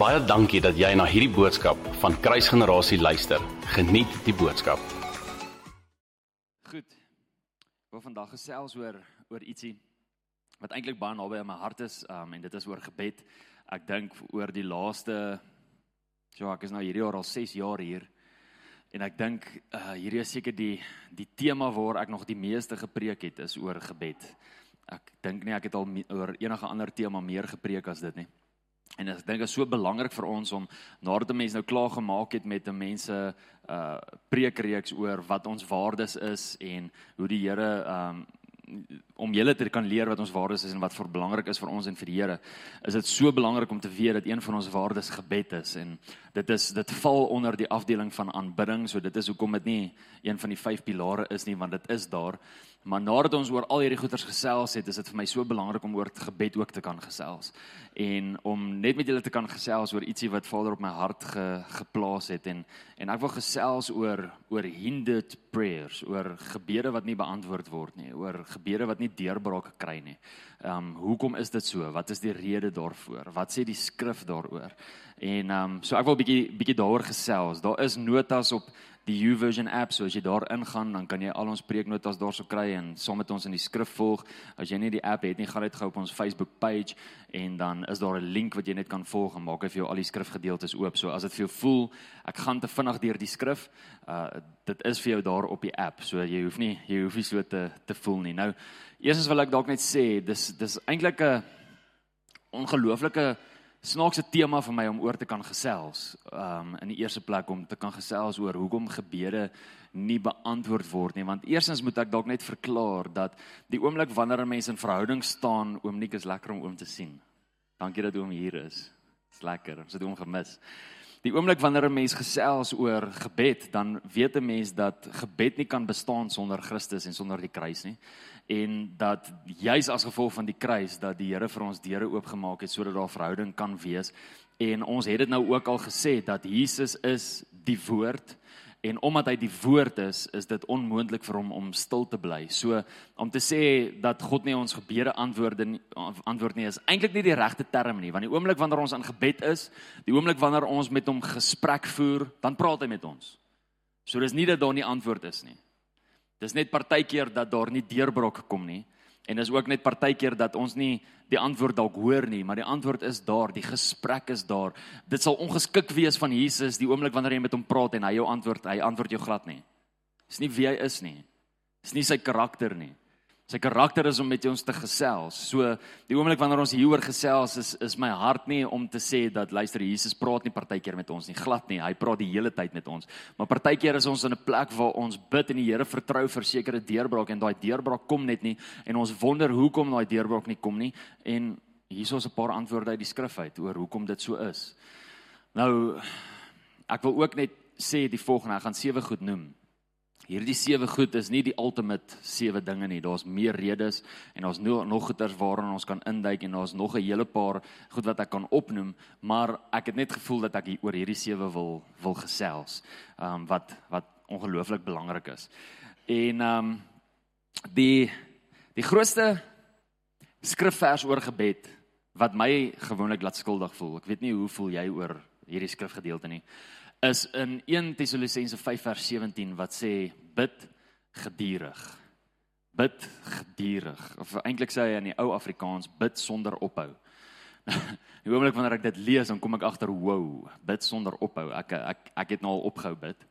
Baie dankie dat jy na hierdie boodskap van Kruisgenerasie luister. Geniet die boodskap. Goed. Ek wil vandag gesels oor oor ietsie wat eintlik baie naby aan my hart is, um, en dit is oor gebed. Ek dink oor die laaste so ek is nou hierdie jaar al 6 jaar hier. En ek dink uh, hierdie is seker die die tema waar ek nog die meeste gepreek het is oor gebed. Ek dink nie ek het al me, oor enige ander tema meer gepreek as dit nie. En ek dink dit is so belangrik vir ons om nadat 'n mens nou klaar gemaak het met 'n mense uh preekreeks oor wat ons waardes is en hoe die Here um om julle te kan leer wat ons waardes is en wat vir belangrik is vir ons en vir die Here. Is dit so belangrik om te weet dat een van ons waardes gebed is en dit is dit val onder die afdeling van aanbidding. So dit is hoekom dit nie een van die vyf pilare is nie want dit is daar. Maar nadat ons oor al hierdie goeters gesels het, is dit vir my so belangrik om oor gebed ook te kan gesels. En om net met julle te kan gesels oor ietsie wat Vader op my hart ge, geplaas het en en ek wil gesels oor oor hindered prayers, oor gebede wat nie beantwoord word nie, oor gebede wat nie deurbraak kry nie. Ehm um, hoekom is dit so? Wat is die rede daarvoor? Wat sê die skrif daaroor? En ehm um, so ek wil 'n bietjie bietjie daaroor gesels. Daar is notas op die YouVersion app, so as jy daar ingaan, dan kan jy al ons preeknotas daarso kry en saam met ons in die skrif volg. As jy nie die app het nie, gaan net gou op ons Facebook page en dan is daar 'n link wat jy net kan volg en maak hy vir jou al die skrifgedeeltes oop. So as dit vir jou voel ek gaan te vinnig deur die skrif, uh dit is vir jou daar op die app. So jy hoef nie jy hoef nie so te te voel nie. Nou, eerstens wil ek dalk net sê, dis dis eintlik 'n ongelooflike snaakse tema vir my om oor te kan gesels. Um in die eerste plek om te kan gesels oor hoekom gebede nie beantwoord word nie, want eersens moet ek dalk net verklaar dat die oomblik wanneer 'n mens in verhouding staan, oom Nik is lekker om oom te sien. Dankie dat oom hier is. Dit's lekker. Ons het hom gemis. Die oomblik wanneer 'n mens gesels oor gebed, dan weet 'n mens dat gebed nie kan bestaan sonder Christus en sonder die kruis nie en dat juis as gevolg van die kruis dat die Here vir ons deure oopgemaak het sodat daar verhouding kan wees. En ons het dit nou ook al gesê dat Jesus is die woord en omdat hy die woord is, is dit onmoontlik vir hom om stil te bly. So om te sê dat God nie ons gebede antwoord nie antwoord nie is eintlik nie die regte term nie, want die oomblik wanneer ons in gebed is, die oomblik wanneer ons met hom gesprek voer, dan praat hy met ons. So dis nie dat daar nie antwoord is nie. Dis net partykeer dat daar nie deurbrok kom nie. En dis ook net partykeer dat ons nie die antwoord dalk hoor nie, maar die antwoord is daar, die gesprek is daar. Dit sal ongeskik wees van Jesus die oomblik wanneer jy met hom praat en hy jou antwoord, hy antwoord jou glad nie. Dis nie wie hy is nie. Dis nie sy karakter nie. Sy karakter is om met ons te gesels. So die oomblik wanneer ons hieroor gesels is is my hart nie om te sê dat luister Jesus praat nie partykeer met ons nie, glad nie. Hy praat die hele tyd met ons. Maar partykeer is ons in 'n plek waar ons bid en die Here vertrou vir sekere deurbraak en daai deurbraak kom net nie en ons wonder hoekom daai deurbraak nie kom nie en hier is 'n paar antwoorde uit die skrif uit oor hoekom dit so is. Nou ek wil ook net sê die volgende, ek gaan sewe goed noem hierdie sewe goed is nie die ultimate sewe dinge nie. Daar's meer redes en daar's nog nog goeters waaraan ons kan induik en daar's nog 'n hele paar goed wat ek kan opnoem, maar ek het net gevoel dat ek hier oor hierdie sewe wil wil gesels. Ehm um, wat wat ongelooflik belangrik is. En ehm um, die die grootste skrifvers oor gebed wat my gewoonlik laat skuldig voel. Ek weet nie hoe voel jy oor hierdie skrifgedeelte nie is in 1 Tessalonisense 5 vers 17 wat sê bid gedurig. Bid gedurig. Of eintlik sê hy in die ou Afrikaans bid sonder ophou. Die oomblik wanneer ek dit lees, dan kom ek agter, wow, bid sonder ophou. Ek ek ek het nou al opgehou bid.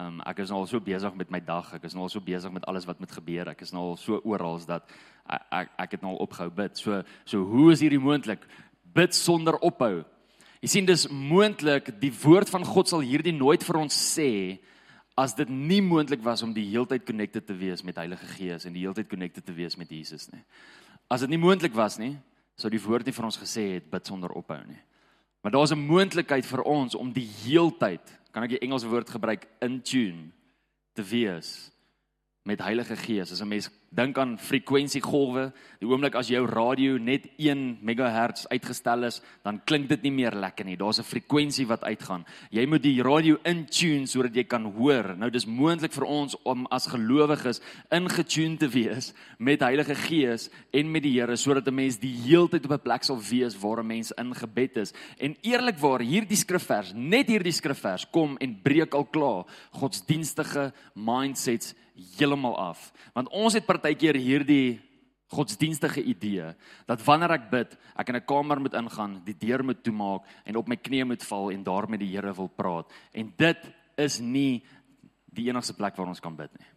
Um, ek is nou al so besig met my dag. Ek is nou al so besig met alles wat moet gebeur. Ek is nou al so oral dat ek ek, ek het nou al opgehou bid. So so hoe is hierdie moontlik? Bid sonder ophou. Jy sien dis moontlik die woord van God sal hierdie nooit vir ons sê as dit nie moontlik was om die heeltyd connected te wees met Heilige Gees en die heeltyd connected te wees met Jesus nie. As dit nie moontlik was nie, sou die woord nie vir ons gesê het bid sonder ophou nie. Maar daar's 'n moontlikheid vir ons om die heeltyd, kan ek die Engelse woord gebruik, in tune te wees met Heilige Gees. As 'n mens Dink aan frekwensiegolwe. Die oomblik as jou radio net 1 megahertz uitgestel is, dan klink dit nie meer lekker nie. Daar's 'n frekwensie wat uitgaan. Jy moet die radio intune sodat jy kan hoor. Nou dis moontlik vir ons om as gelowiges ingetune te wees met Heilige Gees en met die Here sodat 'n mens die heeltyd op 'n plek sal wees waar 'n mens in gebed is. En eerlikwaar, hierdie skrifvers, net hierdie skrifvers kom en breek al klaar godsdienstige mindsets heeltemal af. Want ons het partykeer hierdie godsdienstige idee dat wanneer ek bid, ek in 'n kamer moet ingaan, die deur moet toemaak en op my knieë moet val en daar met die Here wil praat. En dit is nie die enigste plek waar ons kan bid nie.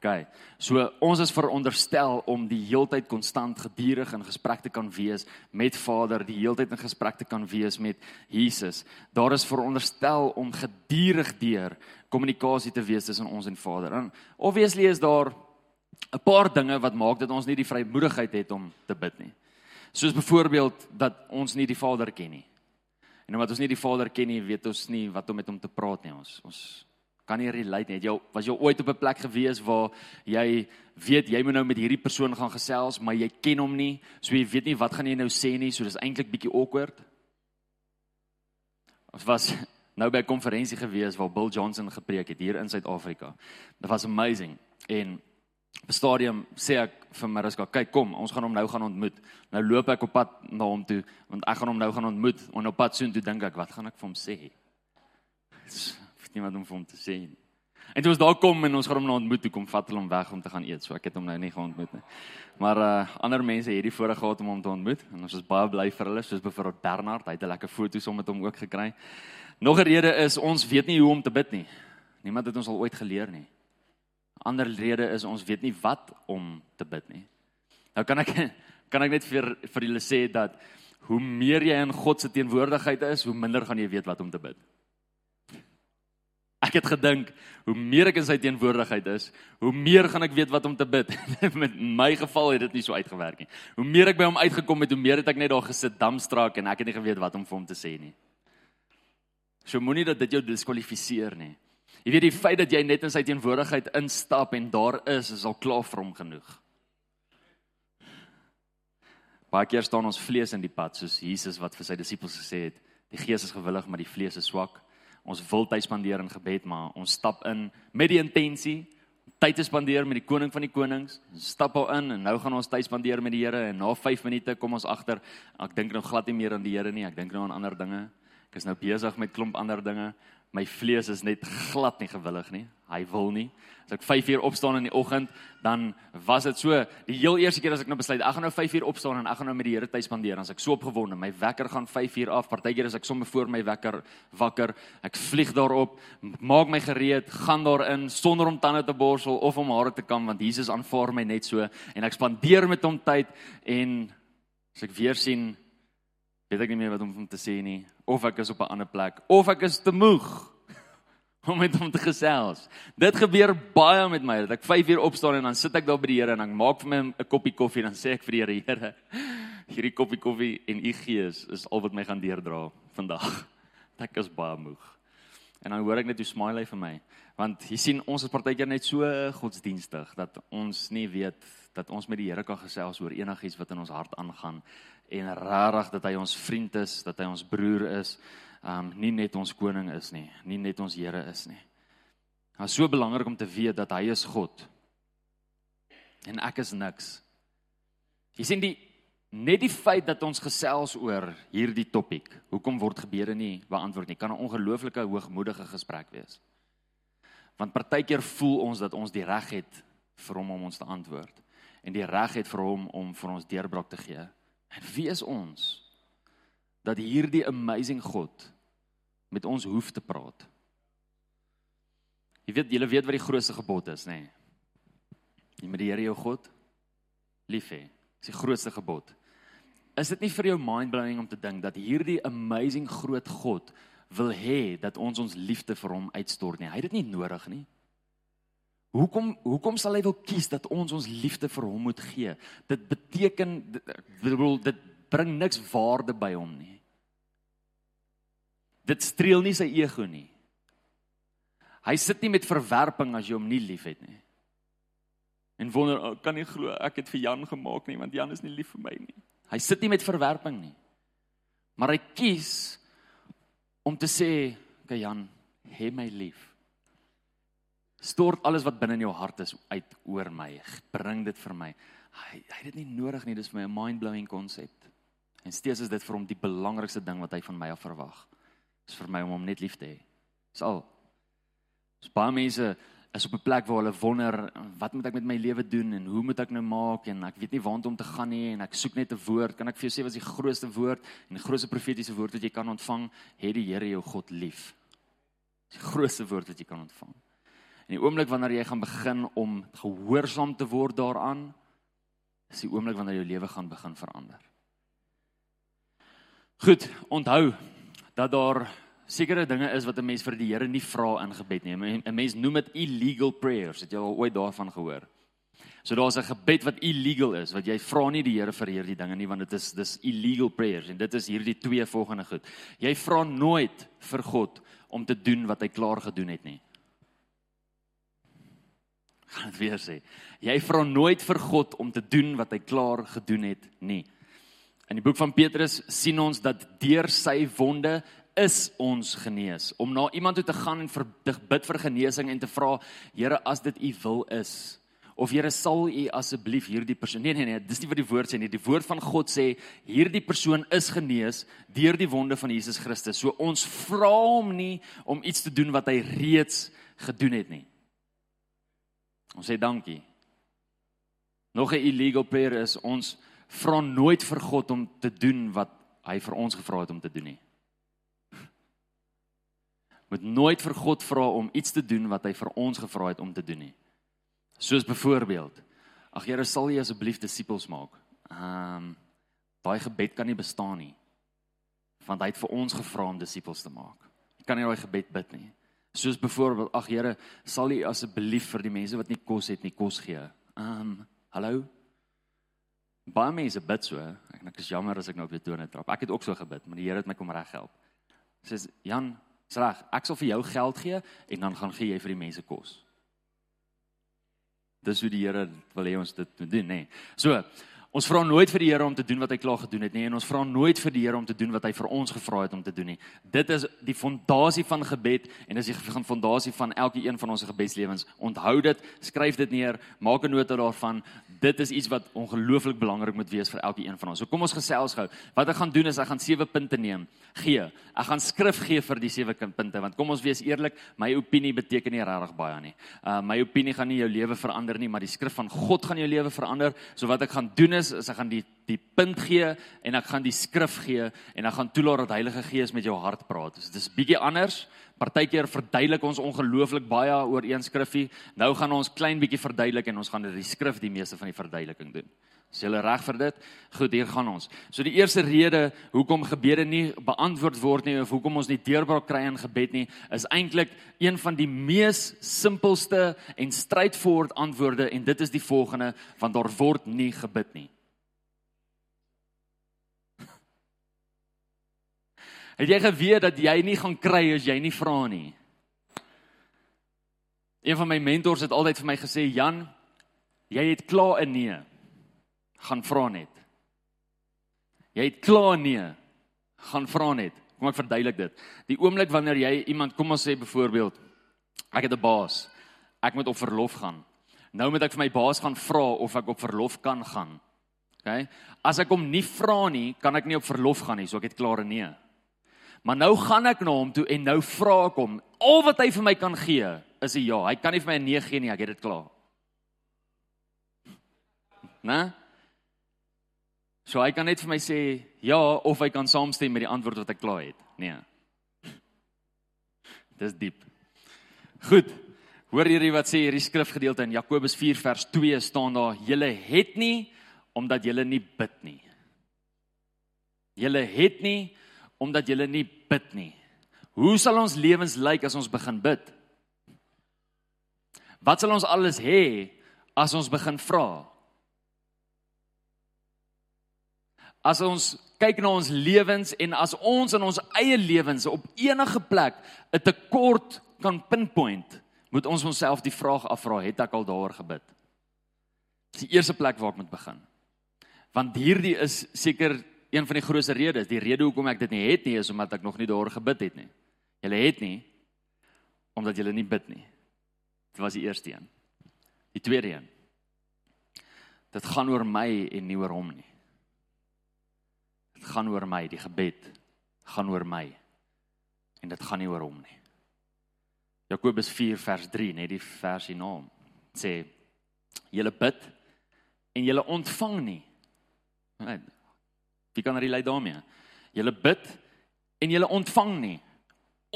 OK. So ons is veronderstel om die heeltyd konstant gedurig in gesprek te kan wees met Vader, die heeltyd in gesprek te kan wees met Jesus. Daar is veronderstel om gedurig deur kommunikasie te wees tussen ons en Vader. En obviously is daar 'n paar dinge wat maak dat ons nie die vrymoedigheid het om te bid nie. Soos byvoorbeeld dat ons nie die Vader ken nie. En omdat ons nie die Vader ken nie, weet ons nie wat om met hom te praat nie. Ons ons kan nie relate nie. Het jy was jy ooit op 'n plek gewees waar jy weet jy moet nou met hierdie persoon gaan gesels, maar jy ken hom nie, so jy weet nie wat gaan jy nou sê nie, so dis eintlik bietjie awkward. Ons was nou by 'n konferensie gewees waar Bill Johnson gepreek het hier in Suid-Afrika. Dit was amazing. En op stadium sê ek vir Mariska, "Kyk, kom, ons gaan hom nou gaan ontmoet." Nou loop ek op pad na hom toe, want ek gaan hom nou gaan ontmoet. En op pad soontoe dink ek, "Wat gaan ek vir hom sê?" Weet nie wat om vir hom te sê nie. En toe ons daar kom en ons gaan hom nou ontmoet, toe kom vat hulle hom weg om te gaan eet. So ek het hom nou nie gaan ontmoet nie. Maar uh ander mense het die voorreg gehad om hom te ontmoet en ons is baie bly vir hulle, soos byvoorbeeld Bernard, hy het 'n lekker foto saam met hom ook gekry. Nog 'n rede is ons weet nie hoe om te bid nie. Niemand het ons al ooit geleer nie. Ander rede is ons weet nie wat om te bid nie. Nou kan ek kan ek net vir vir julle sê dat hoe meer jy in God se teenwoordigheid is, hoe minder gaan jy weet wat om te bid. Ek het gedink hoe meer ek in sy teenwoordigheid is, hoe meer gaan ek weet wat om te bid. Met my geval het dit nie so uitgewerk nie. Hoe meer ek by hom uitgekom het, hoe meer het ek net daar gesit damstraak en ek het nie geweet wat om vir hom te sê nie. So moenie dat dit jou diskwalifiseer nie. Jy weet die feit dat jy net in sy teenwoordigheid instap en daar is, is al klaar vir hom genoeg. Baie keer staan ons vlees in die pad soos Jesus wat vir sy disippels gesê het, die gees is gewillig, maar die vlees is swak. Ons wil tyd spandeer in gebed, maar ons stap in met die intensie tyd te spandeer met die koning van die konings. Stap al in en nou gaan ons tyd spandeer met die Here en na 5 minute kom ons agter, ek dink nou glad nie meer aan die Here nie, ek dink nou aan ander dinge. Ek is nou besig met klomp ander dinge my vlees is net glad nie gewillig nie. Hy wil nie. As ek 5 uur opstaan in die oggend, dan was dit so, die heel eerste keer as ek nou besluit, ek gaan nou 5 uur opstaan en ek gaan nou met die Here tyd spandeer, dan as ek so opgewonde, my wekker gaan 5 uur af. Partykeer as ek sommer voor my wekker wakker, ek vlieg daarop, maak my gereed, gaan daarin sonder om tande te borsel of om hare te kam want Jesus aanvaar my net so en ek spandeer met hom tyd en as ek weer sien weet ek nie meer wat om te sê nie of ek is op 'n ander plek of ek is te moeg om met hom te gesels. Dit gebeur baie met my dat ek 5 uur opstaan en dan sit ek daar by die Here en dan maak vir my 'n koppie koffie en dan sê ek vir die Here, Here, hierdie koppie koffie en u gees is al wat my gaan deurdra vandag. Ek is baie moeg. En dan hoor ek net hoe smile hy vir my. Want jy sien ons is partykeer net so godsdienstig dat ons nie weet dat ons met die Here kan gesels oor enigiets wat in ons hart aangaan en rarig dat hy ons vriend is, dat hy ons broer is, um nie net ons koning is nie, nie net ons Here is nie. Dit is so belangrik om te weet dat hy is God. En ek is niks. Jy sien die net die feit dat ons gesels oor hierdie topik, hoekom word gebede nie beantwoord nie, kan 'n ongelooflike hoogmoedige gesprek wees. Want partykeer voel ons dat ons die reg het vir hom om ons te antwoord en die reg het vir hom om vir ons deurbraak te gee. En wie is ons dat hierdie amazing God met ons hoef te praat? Jy weet, julle weet wat die grootste gebod is, nê? Nee. Jy moet die Here jou God lief hê. Dis die grootste gebod. Is dit nie vir jou mind-blowing om te dink dat hierdie amazing groot God wil hê dat ons ons liefde vir hom uitstort nie? Hy het dit nie nodig nie. Hoekom hoekom sal hy wil kies dat ons ons liefde vir hom moet gee? Dit beteken ek bedoel dit bring niks waarde by hom nie. Dit streel nie sy ego nie. Hy sit nie met verwerping as jy hom nie liefhet nie. En wonder, oh, kan nie glo ek het vir Jan gemaak nie want Jan is nie lief vir my nie. Hy sit nie met verwerping nie. Maar hy kies om te sê, "Ky Jan, hê my lief." Stort alles wat binne in jou hart is uit oor my. Bring dit vir my. Hy hy het dit nie nodig nie. Dis vir my 'n mind-blowing konsep. En steeds is dit vir hom die belangrikste ding wat hy van my af verwag. Dis vir my om hom net lief te hê. Dis al. Dis baie mense is op 'n plek waar hulle wonder wat moet ek met my lewe doen en hoe moet ek nou maak en ek weet nie waant om te gaan nie en ek soek net 'n woord. Kan ek vir jou sê wat is die grootste woord en die grootste profetiese woord wat jy kan ontvang? Het die Here jou God lief. Dis die grootste woord wat jy kan ontvang. En die oomblik wanneer jy gaan begin om gehoorsaam te word daaraan, is die oomblik wanneer jou lewe gaan begin verander. Goed, onthou dat daar sekere dinge is wat 'n mens vir die Here nie vra in gebed nie. 'n Mens noem dit illegal prayers. Het jy al ooit daarvan gehoor? So daar's 'n gebed wat illegal is, wat jy vra nie die Here vir hierdie dinge nie want dit is dis illegal prayers en dit is hierdie twee volgende goed. Jy vra nooit vir God om te doen wat hy klaar gedoen het nie. Gaan dit weer sê. Jy vra nooit vir God om te doen wat hy klaar gedoen het nie. In die boek van Petrus sien ons dat deur sy wonde is ons genees. Om na iemand toe te gaan en vir bid vir genesing en te vra, Here, as dit U wil is, of Here sal U asseblief hierdie persoon. Nee nee nee, dis nie wat die woord sê nie. Die woord van God sê hierdie persoon is genees deur die wonde van Jesus Christus. So ons vra hom nie om iets te doen wat hy reeds gedoen het nie. Ons sê dankie. Nog 'n illegal prayer is ons vra nooit vir God om te doen wat hy vir ons gevra het om te doen nie. Moet nooit vir God vra om iets te doen wat hy vir ons gevra het om te doen nie. Soos byvoorbeeld, ag Here, sal U asseblief disippels maak? Ehm um, daai gebed kan nie bestaan nie. Want hy het vir ons gevra om disippels te maak. Jy kan nie daai gebed bid nie. Soos byvoorbeeld, ag Here, sal U asseblief vir die mense wat nie kos het nie kos gee? Um, hallo Baie mense bid so en ek is jammer as ek nou op die tone trap. Ek het ook so gebid, maar die Here het my kom reghelp. Sê Jan, sleg, ek sal vir jou geld gee en dan gaan gee jy vir die mense kos. Dis hoe die Here wil hê ons dit moet doen, nê. Nee. So, Ons vra nooit vir die Here om te doen wat hy klaar gedoen het nie en ons vra nooit vir die Here om te doen wat hy vir ons gevra het om te doen nie. Dit is die fondasie van gebed en dis die fondasie van elke een van ons gebedslewens. Onthou dit, skryf dit neer, maak 'n nota daarvan. Dit is iets wat ongelooflik belangrik moet wees vir elke een van ons. So kom ons gesels gou. Wat ek gaan doen is ek gaan sewe punte neem. Gee. Ek gaan skrif gee vir die sewe punte want kom ons wees eerlik, my opinie beteken nie regtig baie nie. Uh my opinie gaan nie jou lewe verander nie, maar die skrif van God gaan jou lewe verander. So wat ek gaan doen is, is ek gaan die die punt gee en ek gaan die skrif gee en ek gaan toelaat dat Heilige Gees met jou hart praat. So dit is bietjie anders. Partykeer verduidelik ons ongelooflik baie oor een skrifgie. Nou gaan ons klein bietjie verduidelik en ons gaan die skrif die meeste van die verduideliking doen. Is julle reg vir dit? Goed, hier gaan ons. So die eerste rede hoekom gebede nie beantwoord word nie of hoekom ons nie deurbraak kry in gebed nie, is eintlik een van die mees simpelste en straightforward antwoorde en dit is die volgende: want daar word nie gebid nie. Het jy geweet dat jy nie gaan kry as jy nie vra nie? Een van my mentors het altyd vir my gesê, "Jan, jy het klaar 'n nee. Gaan vra net." Jy het klaar nee. Gaan vra net. Kom ek verduidelik dit. Die oomblik wanneer jy iemand kom ons sê byvoorbeeld, ek het 'n baas. Ek moet op verlof gaan. Nou moet ek vir my baas gaan vra of ek op verlof kan gaan. OK? As ek hom nie vra nie, kan ek nie op verlof gaan nie, so ek het klaar 'n nee. Maar nou gaan ek na hom toe en nou vra ek hom, al wat hy vir my kan gee, is 'n ja. Hy kan nie vir my 'n nee gee nie, ek het dit klaar. Né? So hy kan net vir my sê ja of hy kan saamstem met die antwoord wat ek klaar het. Nee. Dis diep. Goed. Hoor hierdie wat sê hierdie skrifgedeelte in Jakobus 4 vers 2 staan daar: "Julle het nie omdat julle nie bid nie." Julle het nie omdat jy nie bid nie. Hoe sal ons lewens lyk as ons begin bid? Wat sal ons alles hê as ons begin vra? As ons kyk na ons lewens en as ons in ons eie lewens op enige plek 'n tekort kan pinpoint, moet ons onsself die vraag afvra, het ek al daaroor gebid? Dis die eerste plek waar ek moet begin. Want hierdie is seker een van die grootste redes. Die rede hoekom ek dit nie het nie is omdat ek nog nie daaroor gebid het nie. Julle het nie omdat julle nie bid nie. Dit was die eerste een. Die tweede een. Dit gaan oor my en nie oor hom nie. Dit gaan oor my, die gebed gaan oor my. En dit gaan nie oor hom nie. Jakobus 4 vers 3, net die vers hierna sê julle bid en julle ontvang nie. Wie kan relate daarmee? Julle bid en julle ontvang nie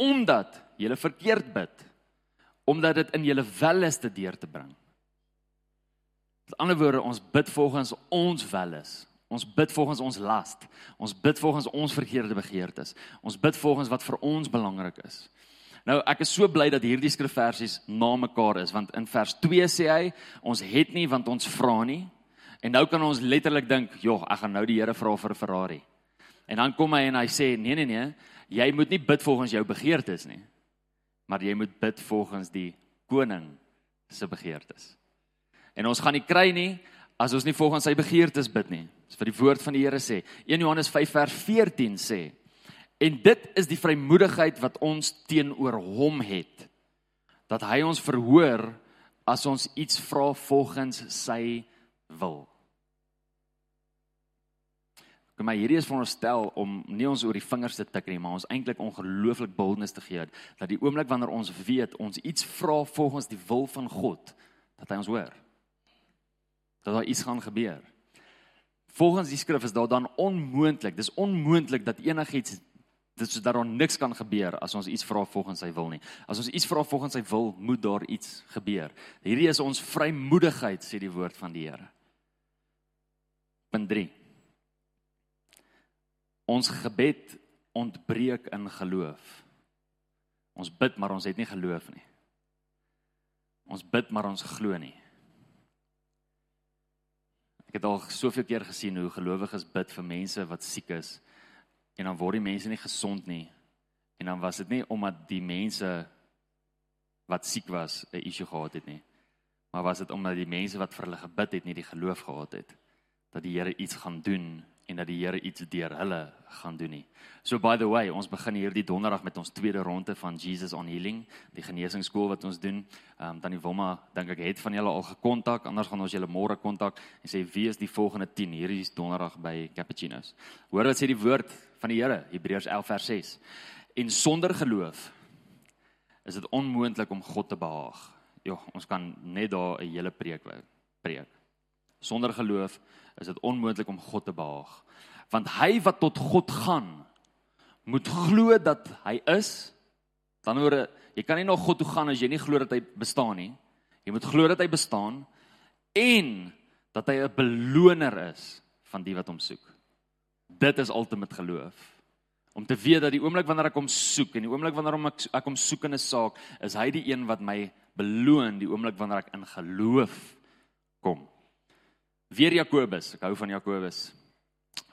omdat julle verkeerd bid omdat dit in julle wel is te deur te bring. Met ander woorde, ons bid volgens ons wel is. Ons bid volgens ons las. Ons bid volgens ons verkeerde begeertes. Ons bid volgens wat vir ons belangrik is. Nou ek is so bly dat hierdie skrifversies na mekaar is want in vers 2 sê hy ons het nie want ons vra nie. En nou kan ons letterlik dink, "Jog, ek gaan nou die Here vra vir 'n Ferrari." En dan kom hy en hy sê, "Nee nee nee, jy moet nie bid volgens jou begeertes nie, maar jy moet bid volgens die koning se begeertes." En ons gaan nie kry nie as ons nie volgens sy begeertes bid nie. Dis wat die woord van die Here sê. 1 Johannes 5 vers 14 sê: En dit is die vrymoedigheid wat ons teenoor hom het dat hy ons verhoor as ons iets vra volgens sy wil. Kom maar hierdie is veronderstel om nie ons oor die vingers te tik nie, maar ons eintlik ongelooflik boldness te gee dat die oomblik wanneer ons weet ons iets vra volgens die wil van God, dat hy ons hoor. Dat daar iets gaan gebeur. Volgens die skrif is daar dan onmoontlik, dis onmoontlik dat enigiets dit is dat daar niks kan gebeur as ons iets vra volgens sy wil nie. As ons iets vra volgens sy wil, moet daar iets gebeur. Hierdie is ons vrymoedigheid sê die woord van die Here. Punt 3 Ons gebed ontbreek in geloof. Ons bid maar ons het nie geloof nie. Ons bid maar ons glo nie. Ek het al soveel keer gesien hoe gelowiges bid vir mense wat siek is en dan word die mense nie gesond nie. En dan was dit nie omdat die mense wat siek was 'n issue gehad het nie. Maar was dit omdat die mense wat vir hulle gebid het nie die geloof gehad het dat die Here iets gaan doen en dat die Here iets deur hulle gaan doen nie. So by the way, ons begin hierdie donderdag met ons tweede ronde van Jesus on Healing, die geneesingsskool wat ons doen. Ehm um, dan die Wilma dink ek het van julle al gekontak, anders gaan ons julle môre kontak en sê wie is die volgende 10 hierdie is donderdag by Cappuccinos. Hoor wat sê die woord van die Here, Hebreërs 11 vers 6. En sonder geloof is dit onmoontlik om God te behaag. Ja, ons kan net daar 'n hele preek preek. Sonder geloof is dit onmoontlik om God te behaag. Want hy wat tot God gaan, moet glo dat hy is. Dan hoor jy kan nie na God toe gaan as jy nie glo dat hy bestaan nie. Jy moet glo dat hy bestaan en dat hy 'n beloner is van die wat hom soek. Dit is ultimate geloof. Om te weet dat die oomblik wanneer ek hom soek en die oomblik wanneer ek ek hom soek in 'n saak, is hy die een wat my beloon die oomblik wanneer ek in geloof kom. Weer Jakobus, ek hou van Jakobus.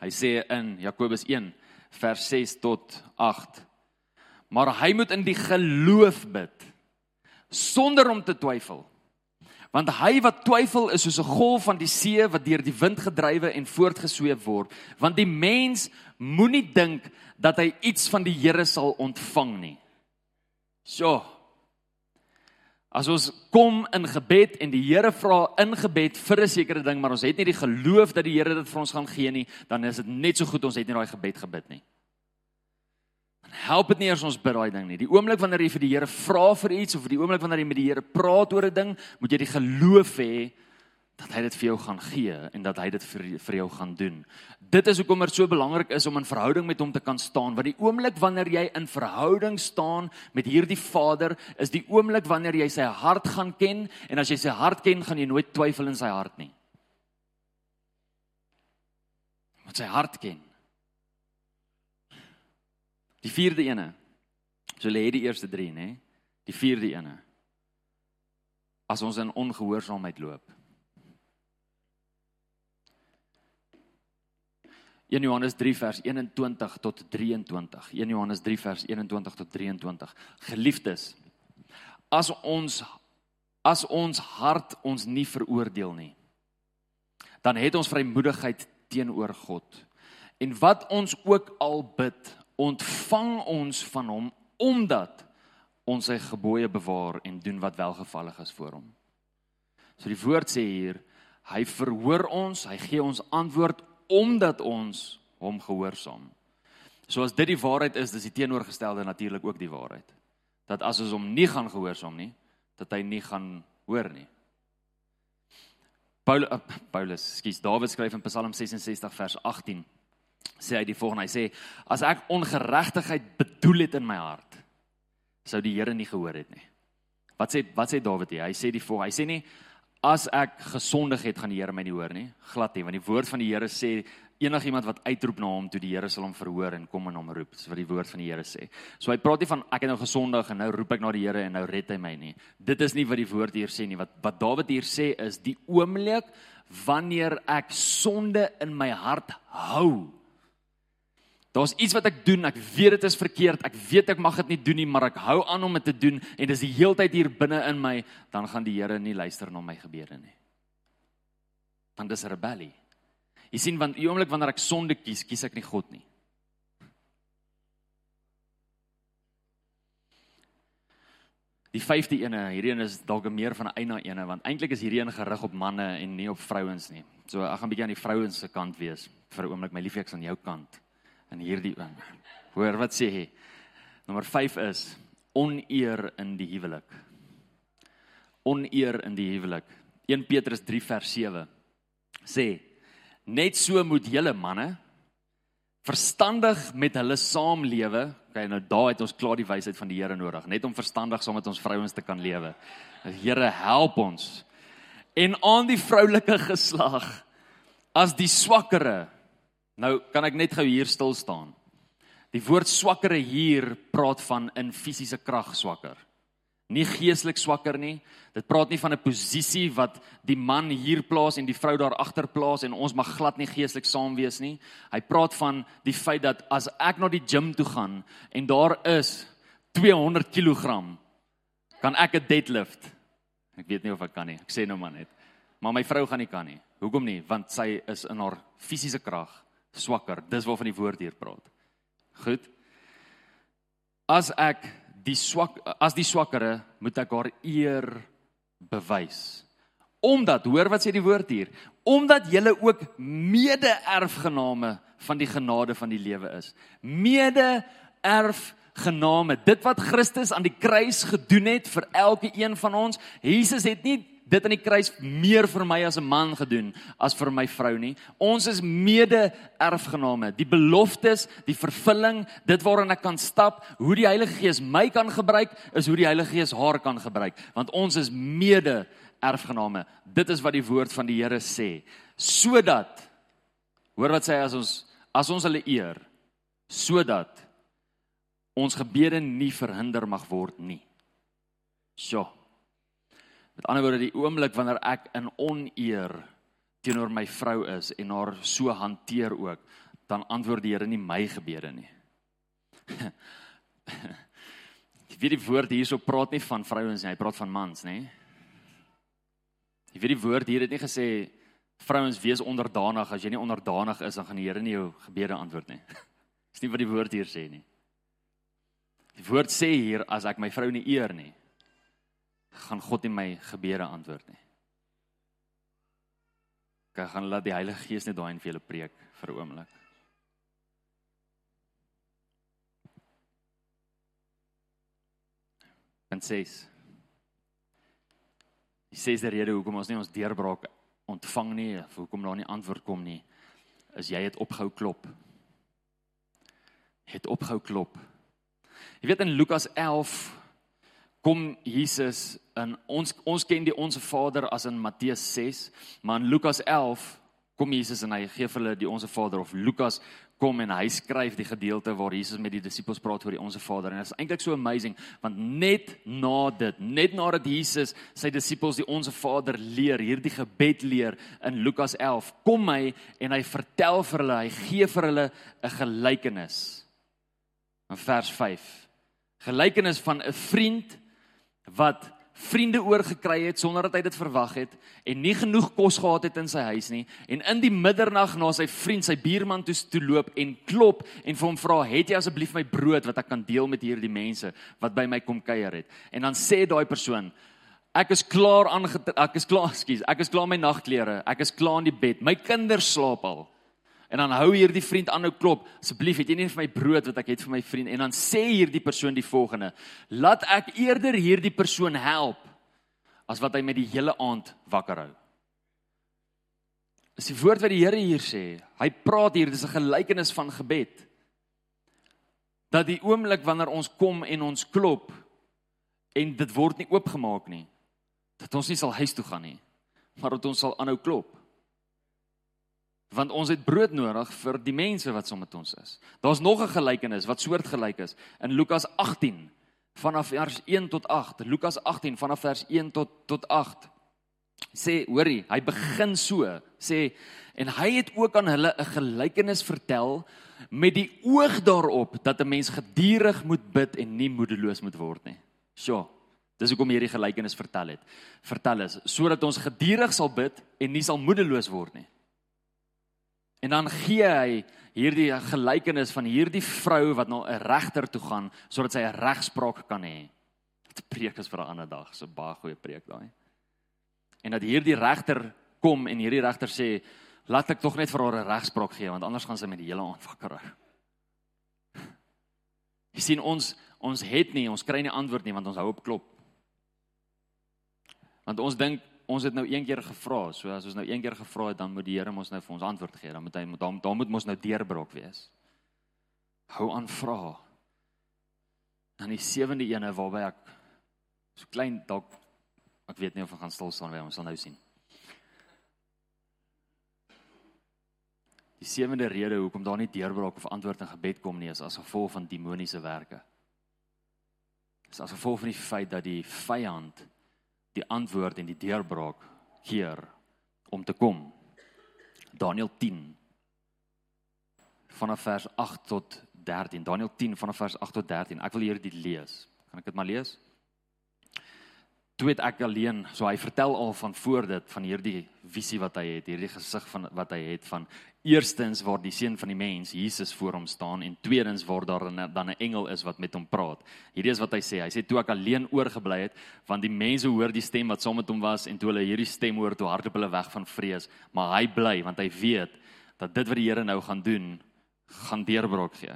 Hy sê in Jakobus 1 vers 6 tot 8. Maar hy moet in die geloof bid sonder om te twyfel. Want hy wat twyfel is soos 'n golf van die see wat deur die wind gedrywe en voortgesweep word. Want die mens moenie dink dat hy iets van die Here sal ontvang nie. So, As ons kom in gebed en die Here vra in gebed vir 'n sekere ding, maar ons het nie die geloof dat die Here dit vir ons gaan gee nie, dan is dit net so goed ons het nie daai gebed gebid nie. Dan help dit nie as ons bid daai ding nie. Die oomblik wanneer jy vir die Here vra vir iets of die oomblik wanneer jy met die Here praat oor 'n ding, moet jy die geloof hê dat hy dit vir jou gaan gee en dat hy dit vir vir jou gaan doen. Dit is hoekom dit so belangrik is om in verhouding met hom te kan staan, want die oomblik wanneer jy in verhouding staan met hierdie Vader, is die oomblik wanneer jy sy hart gaan ken en as jy sy hart ken, gaan jy nooit twyfel in sy hart nie. Moet sy hart ken. Die vierde ene. So lê die eerste 3, nê? Die vierde ene. As ons in ongehoorsaamheid loop. 1 Johannes 3 vers 21 tot 23. 1 Johannes 3 vers 21 tot 23. Geliefdes, as ons as ons hart ons nie veroordeel nie. dan het ons vrymoedigheid teenoor God. En wat ons ook al bid, ontvang ons van hom omdat ons sy gebooie bewaar en doen wat welgevallig is voor hom. So die woord sê hier, hy verhoor ons, hy gee ons antwoord omdat ons hom gehoorsaam. So as dit die waarheid is, dis die teenoorgestelde natuurlik ook die waarheid. Dat as ons hom nie gaan gehoorsaam nie, dat hy nie gaan hoor nie. Paul, uh, Paulus, skus, Dawid skryf in Psalm 66 vers 18 sê hy die volgende, hy sê as ek ongeregtigheid bedoel het in my hart, sou die Here nie gehoor het nie. Wat sê wat sê Dawid hier? Hy sê die volgende, hy sê nie as ek gesondig het, gaan die Here my nie hoor nie. Glad nie, want die woord van die Here sê enigiemand wat uitroep na hom toe die Here sal hom verhoor en kom en hom roep. Dis wat die woord van die Here sê. So hy praat nie van ek het nou gesondig en nou roep ek na die Here en nou red hy my nie. Dit is nie wat die woord hier sê nie. Wat wat Dawid hier sê is die oomblik wanneer ek sonde in my hart hou. Daar's iets wat ek doen, ek weet dit is verkeerd, ek weet ek mag dit nie doen nie, maar ek hou aan om dit te doen en dis die heeltyd hier binne in my, dan gaan die Here nie luister na my gebede nie. Want dis rebellie. Jy sien want die oomblik wanneer ek sonde kies, kies ek nie God nie. Die vyfde ene, hierdie een is dalk meer van 'n eina ene want eintlik is hierdie een gerig op manne en nie op vrouens nie. So ek gaan 'n bietjie aan die vrouens se kant wees vir 'n oomblik. My liefie ek's aan jou kant in hierdie een. Hoor wat sê hy? Nommer 5 is oneer in die huwelik. Oneer in die huwelik. 1 Petrus 3 vers 7 sê Net so moet julle manne verstandig met hulle saamlewe. Okay, nou daai het ons klaar die wysheid van die Here nodig, net om verstandig saam met ons vrouens te kan lewe. Die Here help ons. En aan die vroulike geslag as die swakkere. Nou kan ek net gou hier stil staan. Die woord swakkere hier praat van in fisiese krag swakker nie geestelik swakker nie. Dit praat nie van 'n posisie wat die man hier plaas en die vrou daar agter plaas en ons mag glad nie geestelik saam wees nie. Hy praat van die feit dat as ek na die gim toe gaan en daar is 200 kg, kan ek 'n deadlift. Ek weet nie of ek kan nie. Ek sê nou maar net. Maar my vrou gaan nie kan nie. Hoekom nie? Want sy is in haar fisiese krag swakker. Dis waarvan die woord hier praat. Goed. As ek die swak as die swakkere moet ek haar eer bewys. Omdat hoor wat sê die woord hier, omdat julle ook mede-erfgename van die genade van die lewe is. Mede-erfgename, dit wat Christus aan die kruis gedoen het vir elke een van ons. Jesus het nie dit aan die kruis meer vir my as 'n man gedoen as vir my vrou nie. Ons is mede-erfgename. Die beloftes, die vervulling, dit waarin ek kan stap, hoe die Heilige Gees my kan gebruik, is hoe die Heilige Gees haar kan gebruik, want ons is mede-erfgename. Dit is wat die woord van die Here sê. Sodat hoor wat sê as ons as ons hulle eer, sodat ons gebede nie verhinder mag word nie. Sjoe. Met ander woorde, die oomblik wanneer ek in oneer teenoor my vrou is en haar so hanteer ook, dan antwoord die Here nie my gebede nie. Jy weet die woord hierso praat nie van vrouens nie, hy praat van mans, nê? Jy weet die woord hier het nie gesê vrouens wees onderdanig, as jy nie onderdanig is dan gaan die Here nie jou gebede antwoord nie. Dis nie wat die woord hier sê nie. Die woord sê hier as ek my vrou nie eer nie, gaan God nie my gebede antwoord nie. Ek gaan laat die Heilige Gees net daai in vir julle preek vir 'n oomblik. En sês. Die sês die rede hoekom ons nie ons deurbraak ontvang nie, of hoekom daar nie antwoord kom nie, is jy het opgehou klop. Het opgehou klop. Jy weet in Lukas 11 kom Jesus in ons ons ken die onsse Vader as in Matteus 6, maar in Lukas 11 kom Jesus en hy gee vir hulle die onsse Vader of Lukas kom en hy skryf die gedeelte waar Jesus met die disippels praat oor die onsse Vader. En dit is eintlik so amazing want net na dit net nadat Jesus sy disippels die onsse Vader leer hierdie gebed leer in Lukas 11 kom hy en hy vertel vir hulle hy gee vir hulle 'n gelykenis in vers 5 gelykenis van 'n vriend wat vriende oorgekry het sonder dat hy dit verwag het en nie genoeg kos gehad het in sy huis nie en in die middernag na sy vriend sy buurman toe toe loop en klop en vir hom vra het jy asseblief my brood wat ek kan deel met hierdie mense wat by my kom kuier het? En dan sê daai persoon ek is klaar aan ek is klaar skus ek is klaar my nagklere ek is klaar in die bed. My kinders slaap al En dan hou hierdie vriend aanhou klop. Asseblief, het jy nie vir my brood wat ek het vir my vriend en dan sê hierdie persoon die volgende: "Laat ek eerder hierdie persoon help as wat hy met die hele aand wakker hou." Dis die woord wat die Here hier sê. Hy praat hier, dis 'n gelykenis van gebed. Dat die oomblik wanneer ons kom en ons klop en dit word nie oopgemaak nie, dat ons nie sal huis toe gaan nie, maar dat ons sal aanhou klop want ons het brood nodig vir die mense wat saam met ons is. Daar's nog 'n gelykenis wat soortgelyk is in Lukas 18 vanaf vers 1 tot 8. Lukas 18 vanaf vers 1 tot tot 8. Sê, hoorie, hy begin so, sê en hy het ook aan hulle 'n gelykenis vertel met die oog daarop dat 'n mens gedurig moet bid en nie moedeloos moet word nie. Sjoe. Dis hoekom hierdie gelykenis vertel het. Vertel is sodat ons gedurig sal bid en nie sal moedeloos word nie. En dan gee hy hierdie gelykenis van hierdie vrou wat na 'n regter toe gaan sodat sy 'n regspraak kan hê. Dit preek is vir 'n ander dag, so baie goeie preek daai. En dat hierdie regter kom en hierdie regter sê, "Laat ek tog net vir haar 'n regspraak gee want anders gaan sy met die hele aand wakker raak." Jy sien ons ons het nie, ons kry nie antwoord nie want ons hou op klop. Want ons dink ons het nou een keer gevra, so as ons nou een keer gevra het, dan moet die Here ons nou vir ons antwoord gee. Dan moet hy dan dan moet ons nou deurbrok wees. Hou aan vra. Dan die sewende ene waarby ek so klein dalk ek weet nie of ek gaan stil staan by ons sal nou sien. Die sewende rede hoekom daar nie deurbraak of antwoord in gebed kom nie is as gevolg van demoniese werke. Dit is as gevolg van die feit dat die vyand die antwoord en die deurbraak keer om te kom. Daniël 10 vanaf vers 8 tot 13. Daniël 10 vanaf vers 8 tot 13. Ek wil hierdie lees. Kan ek dit maar lees? Toe het ek alleen, so hy vertel al van voor dit van hierdie visie wat hy het, hierdie gesig van wat hy het van eerstens waar die seun van die mens Jesus voor hom staan en tweedens waar daar dan 'n engel is wat met hom praat. Hierdie is wat hy sê. Hy sê toe ek alleen oorgebly het, want die mense hoor die stem wat saam met hom was en toe hulle hierdie stem hoor, toe hardloop hulle weg van vrees, maar hy bly want hy weet dat dit wat die Here nou gaan doen, gaan deurbraak gee.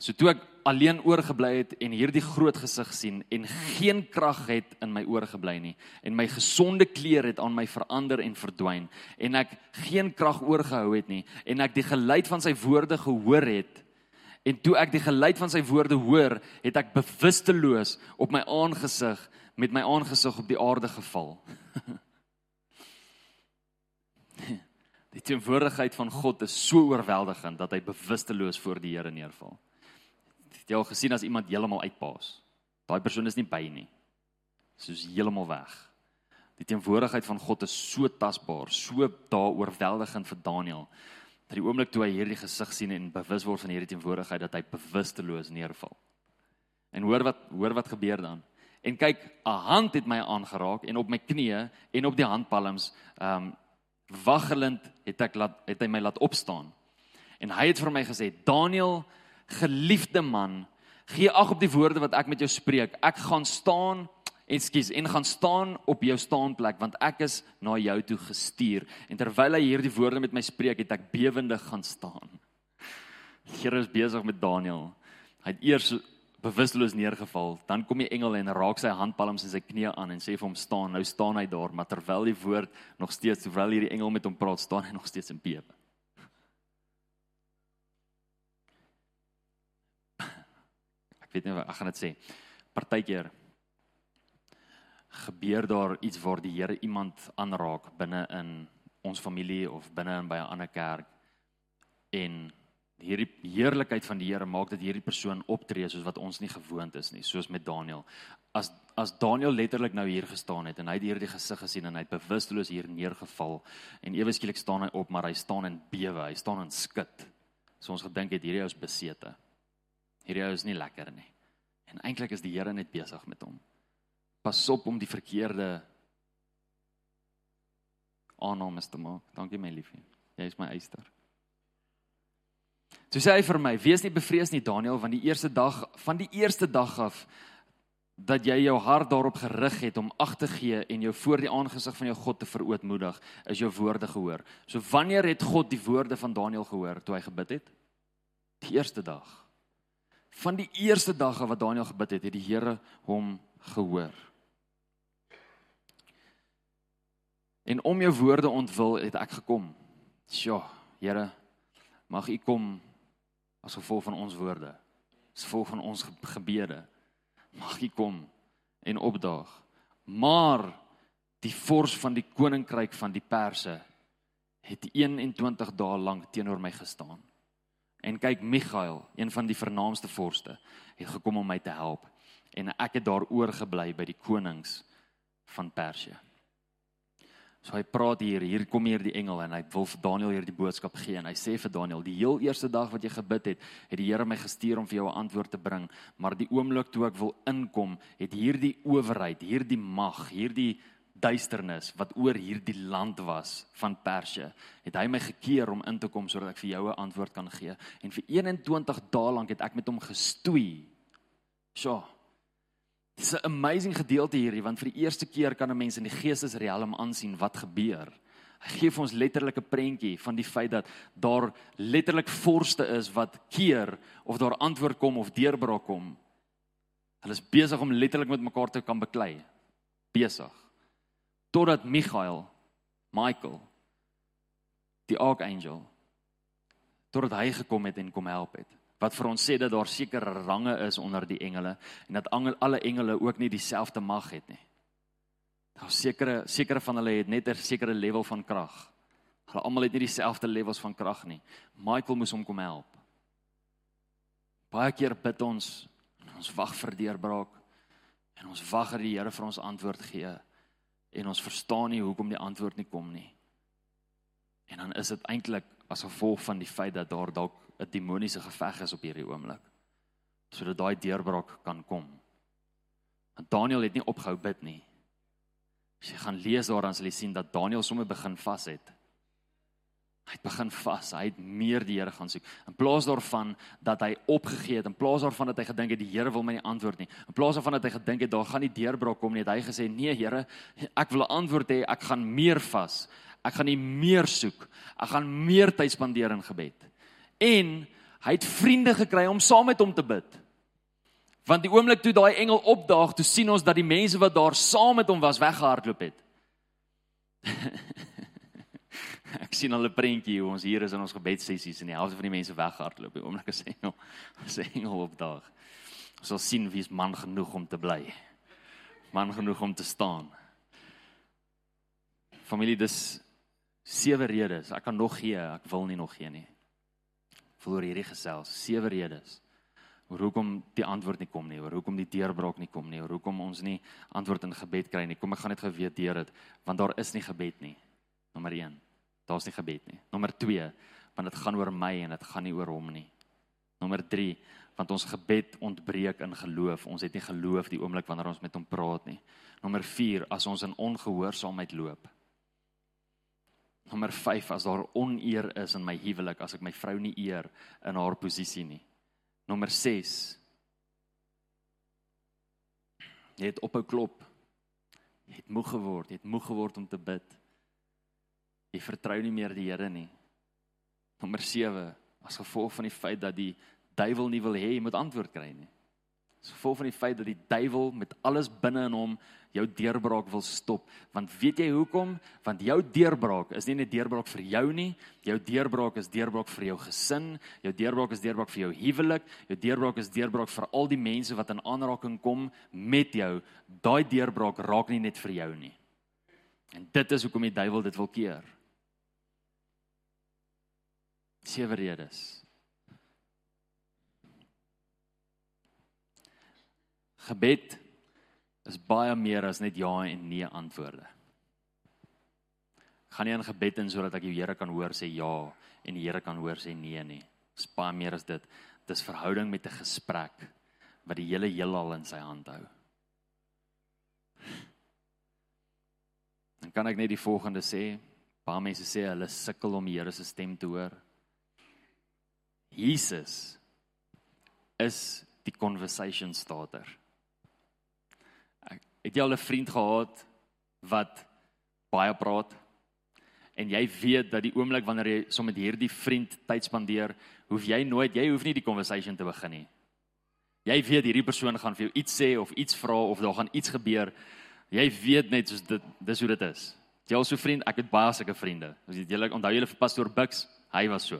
So toe ek alleen oorgebly het en hierdie groot gesig sien en geen krag het in my oorgebly nie. En my gesonde klere het aan my verander en verdwyn. En ek geen krag oorgehou het nie. En ek die geluid van sy woorde gehoor het. En toe ek die geluid van sy woorde hoor het ek bewusteloos op my aangesig met my aangesig op die aarde geval. Die teenwoordigheid van God is so oorweldigend dat hy bewusteloos voor die Here neerval jy al gesien as iemand heeltemal uitpaas? Daai persoon is nie by nie. Soos heeltemal weg. Die teenwoordigheid van God is so tasbaar, so daaroorweldigend vir Daniël. Dat die oomblik toe hy hierdie gesig sien en bewus word van hierdie teenwoordigheid dat hy bewusteloos neerval. En hoor wat hoor wat gebeur dan? En kyk, 'n hand het my aangeraak en op my knieë en op die handpalms, ehm um, waggelend het ek laat het hy my laat opstaan. En hy het vir my gesê, "Daniël, geliefde man, gee ag op die woorde wat ek met jou spreek. Ek gaan staan ekskuus en gaan staan op jou staanplek want ek is na jou toe gestuur. En terwyl hy hierdie woorde met my spreek, het ek bewende gaan staan. Here is besig met Daniël. Hy het eers bewusteloos neergeval, dan kom die engel en raak sy handpalms in sy knie aan en sê vir hom staan. Nou staan hy daar, maar terwyl die woord nog steeds terwyl hierdie engel met hom praat, staan hy nog steeds in bewe. Ek weet nie ek gaan dit sê. Partykeer gebeur daar iets waar die Here iemand aanraak binne in ons familie of binne in by 'n ander kerk en hierdie heerlikheid van die Here maak dat hierdie persoon optree soos wat ons nie gewoond is nie, soos met Daniël. As as Daniël letterlik nou hier gestaan het en hy het hierdie gesig gesien en hy het bewusteloos hier neergeval en ewe skielik staan hy op, maar hy staan in bewe, hy staan in skud. So ons gedink het hierdie ou is besete hierdie ou is nie lekker nie. En eintlik is die Here net besig met hom. Pas op om die verkeerde aannames te maak. Dankie my liefie. Jy is my eister. So sê hy vir my, wees nie bevrees nie Daniel, want die eerste dag van die eerste dag af dat jy jou hart daarop gerig het om ag te gee en jou voor die aangesig van jou God te verootmoedig, is jou woorde gehoor. So wanneer het God die woorde van Daniel gehoor toe hy gebid het? Die eerste dag. Van die eerste dag wat Daniel gebid het, het die Here hom gehoor. En om jou woorde ontwil het ek gekom. Sjoe, Here, mag U kom as gevolg van ons woorde. As gevolg van ons gebede mag U kom en opdaag. Maar die vors van die koninkryk van die Perse het 21 dae lank teenoor my gestaan. En kyk Michael, een van die vernaamste vorste, het gekom om my te help. En ek het daar oorgebly by die konings van Perse. So hy praat hier, hier kom hier die engel en hy wil vir Daniël hier die boodskap gee. En hy sê vir Daniël, die heel eerste dag wat jy gebid het, het die Here my gestuur om vir jou 'n antwoord te bring, maar die oomblik toe ek wil inkom, het hierdie owerheid, hierdie mag, hierdie duisternis wat oor hierdie land was van Perse, het hy my gekeer om in te kom sodat ek vir jou 'n antwoord kan gee. En vir 21 dae lank het ek met hom gestoei. So, Dis 'n amazing gedeelte hierdie want vir die eerste keer kan 'n mens in die geestesriem aansien wat gebeur. Hy gee vir ons letterlik 'n prentjie van die feit dat daar letterlik vorste is wat keer of daar antwoord kom of deurbraak kom. Hulle is besig om letterlik met mekaar te kan beklei. Besig. Totdat Michael, Michael, die archangel, totdat hy gekom het en kom help het wat vir ons sê dat daar sekere range is onder die engele en dat alle engele ook nie dieselfde mag het nie. Daar sekere sekere van hulle het net 'n sekere level van krag. Hulle almal het nie dieselfde levels van krag nie. Michael moes hom kom help. Baie keer bid ons en ons wag vir deurbraak en ons wag dat die Here vir ons antwoord gee en ons verstaan nie hoekom die antwoord nie kom nie. En dan is dit eintlik as gevolg van die feit dat daar dalk 'n demoniese geveg is op hierdie oomblik. Sodat daai deurbraak kan kom. Want Daniel het nie opgehou bid nie. As jy gaan lees daar dan sal jy sien dat Daniel sommer begin vas het. Hy het begin vas, hy het meer die Here gaan soek. In plaas daarvan dat hy opgegee het, in plaas daarvan dat hy gedink het die Here wil my nie antwoord nie. In plaas daarvan dat hy gedink het daar gaan nie deurbraak kom nie, het hy gesê nee Here, ek wil 'n antwoord hê, ek gaan meer vas. Ek gaan nie meer soek. Ek gaan meer tyd spandeer in gebed en hy het vriende gekry om saam met hom te bid. Want die oomblik toe daai engel opdaag, toe sien ons dat die mense wat daar saam met hom was weggehardloop het. Ek sien al 'n prentjie hoe ons hier is in ons gebedsessies en die helfte van die mense weggehardloop. Die oomblik as engel, as engel opdaag. Ons sal sien wie is man genoeg om te bly. Man genoeg om te staan. Familie, dis sewe redes. Ek kan nog gee, ek wil nie nog gee nie vir hierdie gesels sewe redes oor hoekom die antwoord nie kom nie, oor hoekom die deurbraak nie kom nie, oor hoekom ons nie antwoord in gebed kry nie. Kom ek gaan net geweet deur dit, want daar is nie gebed nie. Nommer 1. Daar's nie gebed nie. Nommer 2, want dit gaan oor my en dit gaan nie oor hom nie. Nommer 3, want ons gebed ontbreek in geloof. Ons het nie geloof die oomblik wanneer ons met hom praat nie. Nommer 4, as ons in ongehoorsaamheid loop. Nommer 5 as daar oneer is in my huwelik as ek my vrou nie eer in haar posisie nie. Nommer 6 Jy het ophou klop. Jy het moeg geword, jy het moeg geword om te bid. Jy vertrou nie meer die Here nie. Nommer 7 as gevolg van die feit dat die duiwel nie wil hê jy moet antwoord kry nie. As gevolg van die feit dat die duiwel met alles binne in hom jou deurbraak wil stop. Want weet jy hoekom? Want jou deurbraak is nie net deurbraak vir jou nie. Jou deurbraak is deurbraak vir jou gesin, jou deurbraak is deurbraak vir jou huwelik, jou deurbraak is deurbraak vir al die mense wat in aanraking kom met jou. Daai deurbraak raak nie net vir jou nie. En dit is hoekom die duiwel dit wil keer. Sewe redes. Gebed is baie meer as net ja en nee antwoorde. Ek gaan nie in gebed in sodat ek die Here kan hoor sê ja en die Here kan hoor sê nee nie. Dit is baie meer as dit. Dit is verhouding met 'n gesprek wat die hele heelal in sy hand hou. Dan kan ek net die volgende sê. Baie mense sê hulle sukkel om die Here se stem te hoor. Jesus is die conversation starter. Ek het jy al 'n vriend gehad wat baie praat en jy weet dat die oomblik wanneer jy saam so met hierdie vriend tyd spandeer, hoef jy nooit jy hoef nie die conversation te begin nie. Jy weet hierdie persoon gaan vir jou iets sê of iets vra of daar gaan iets gebeur. Jy weet net soos dit dis hoe dit is. Jy al so vriend, ek het baie sulke vriende. As jy julle onthou julle vir pastoor Bux, hy was so.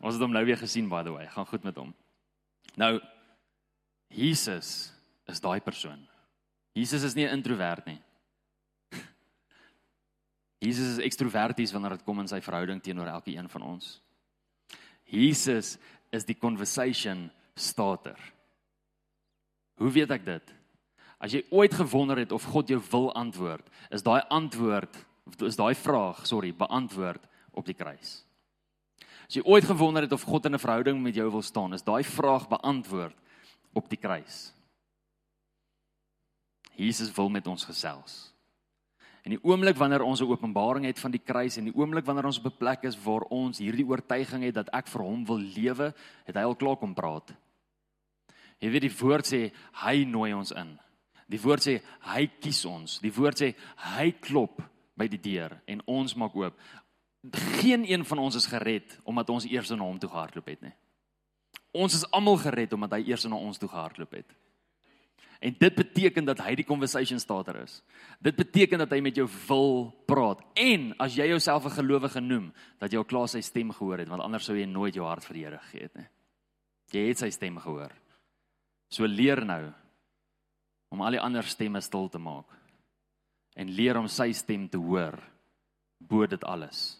Ons het hom nou weer gesien by the way. Gaan goed met hom. Nou Jesus is daai persoon. Jesus is nie 'n introwert nie. Jesus is ekstroverties wanneer dit kom in sy verhouding teenoor elke een van ons. Jesus is die conversation starter. Hoe weet ek dit? As jy ooit gewonder het of God jou wil antwoord, is daai antwoord is daai vraag, sorry, beantwoord op die kruis. As jy ooit gewonder het of God in 'n verhouding met jou wil staan, is daai vraag beantwoord op die kruis. Jesus wil met ons gesels. En die oomblik wanneer ons 'n openbaring het van die kruis en die oomblik wanneer ons op 'n plek is waar ons hierdie oortuiging het dat ek vir hom wil lewe, het hy al klaar kom praat. Jy weet die woord sê hy nooi ons in. Die woord sê hy kies ons. Die woord sê hy klop by die deur en ons maak oop. Geen een van ons is gered omdat ons eers na hom toe gehardloop het nie. Ons is almal gered omdat hy eers na ons toe gehardloop het. En dit beteken dat hy die conversation starter is. Dit beteken dat hy met jou wil praat. En as jy jouself 'n gelowige noem, dat jy al klaar sy stem gehoor het, want anders sou jy nooit jou hart vir die Here gegee het nie. Jy het sy stem gehoor. So leer nou om al die ander stemme stil te maak en leer om sy stem te hoor bo dit alles.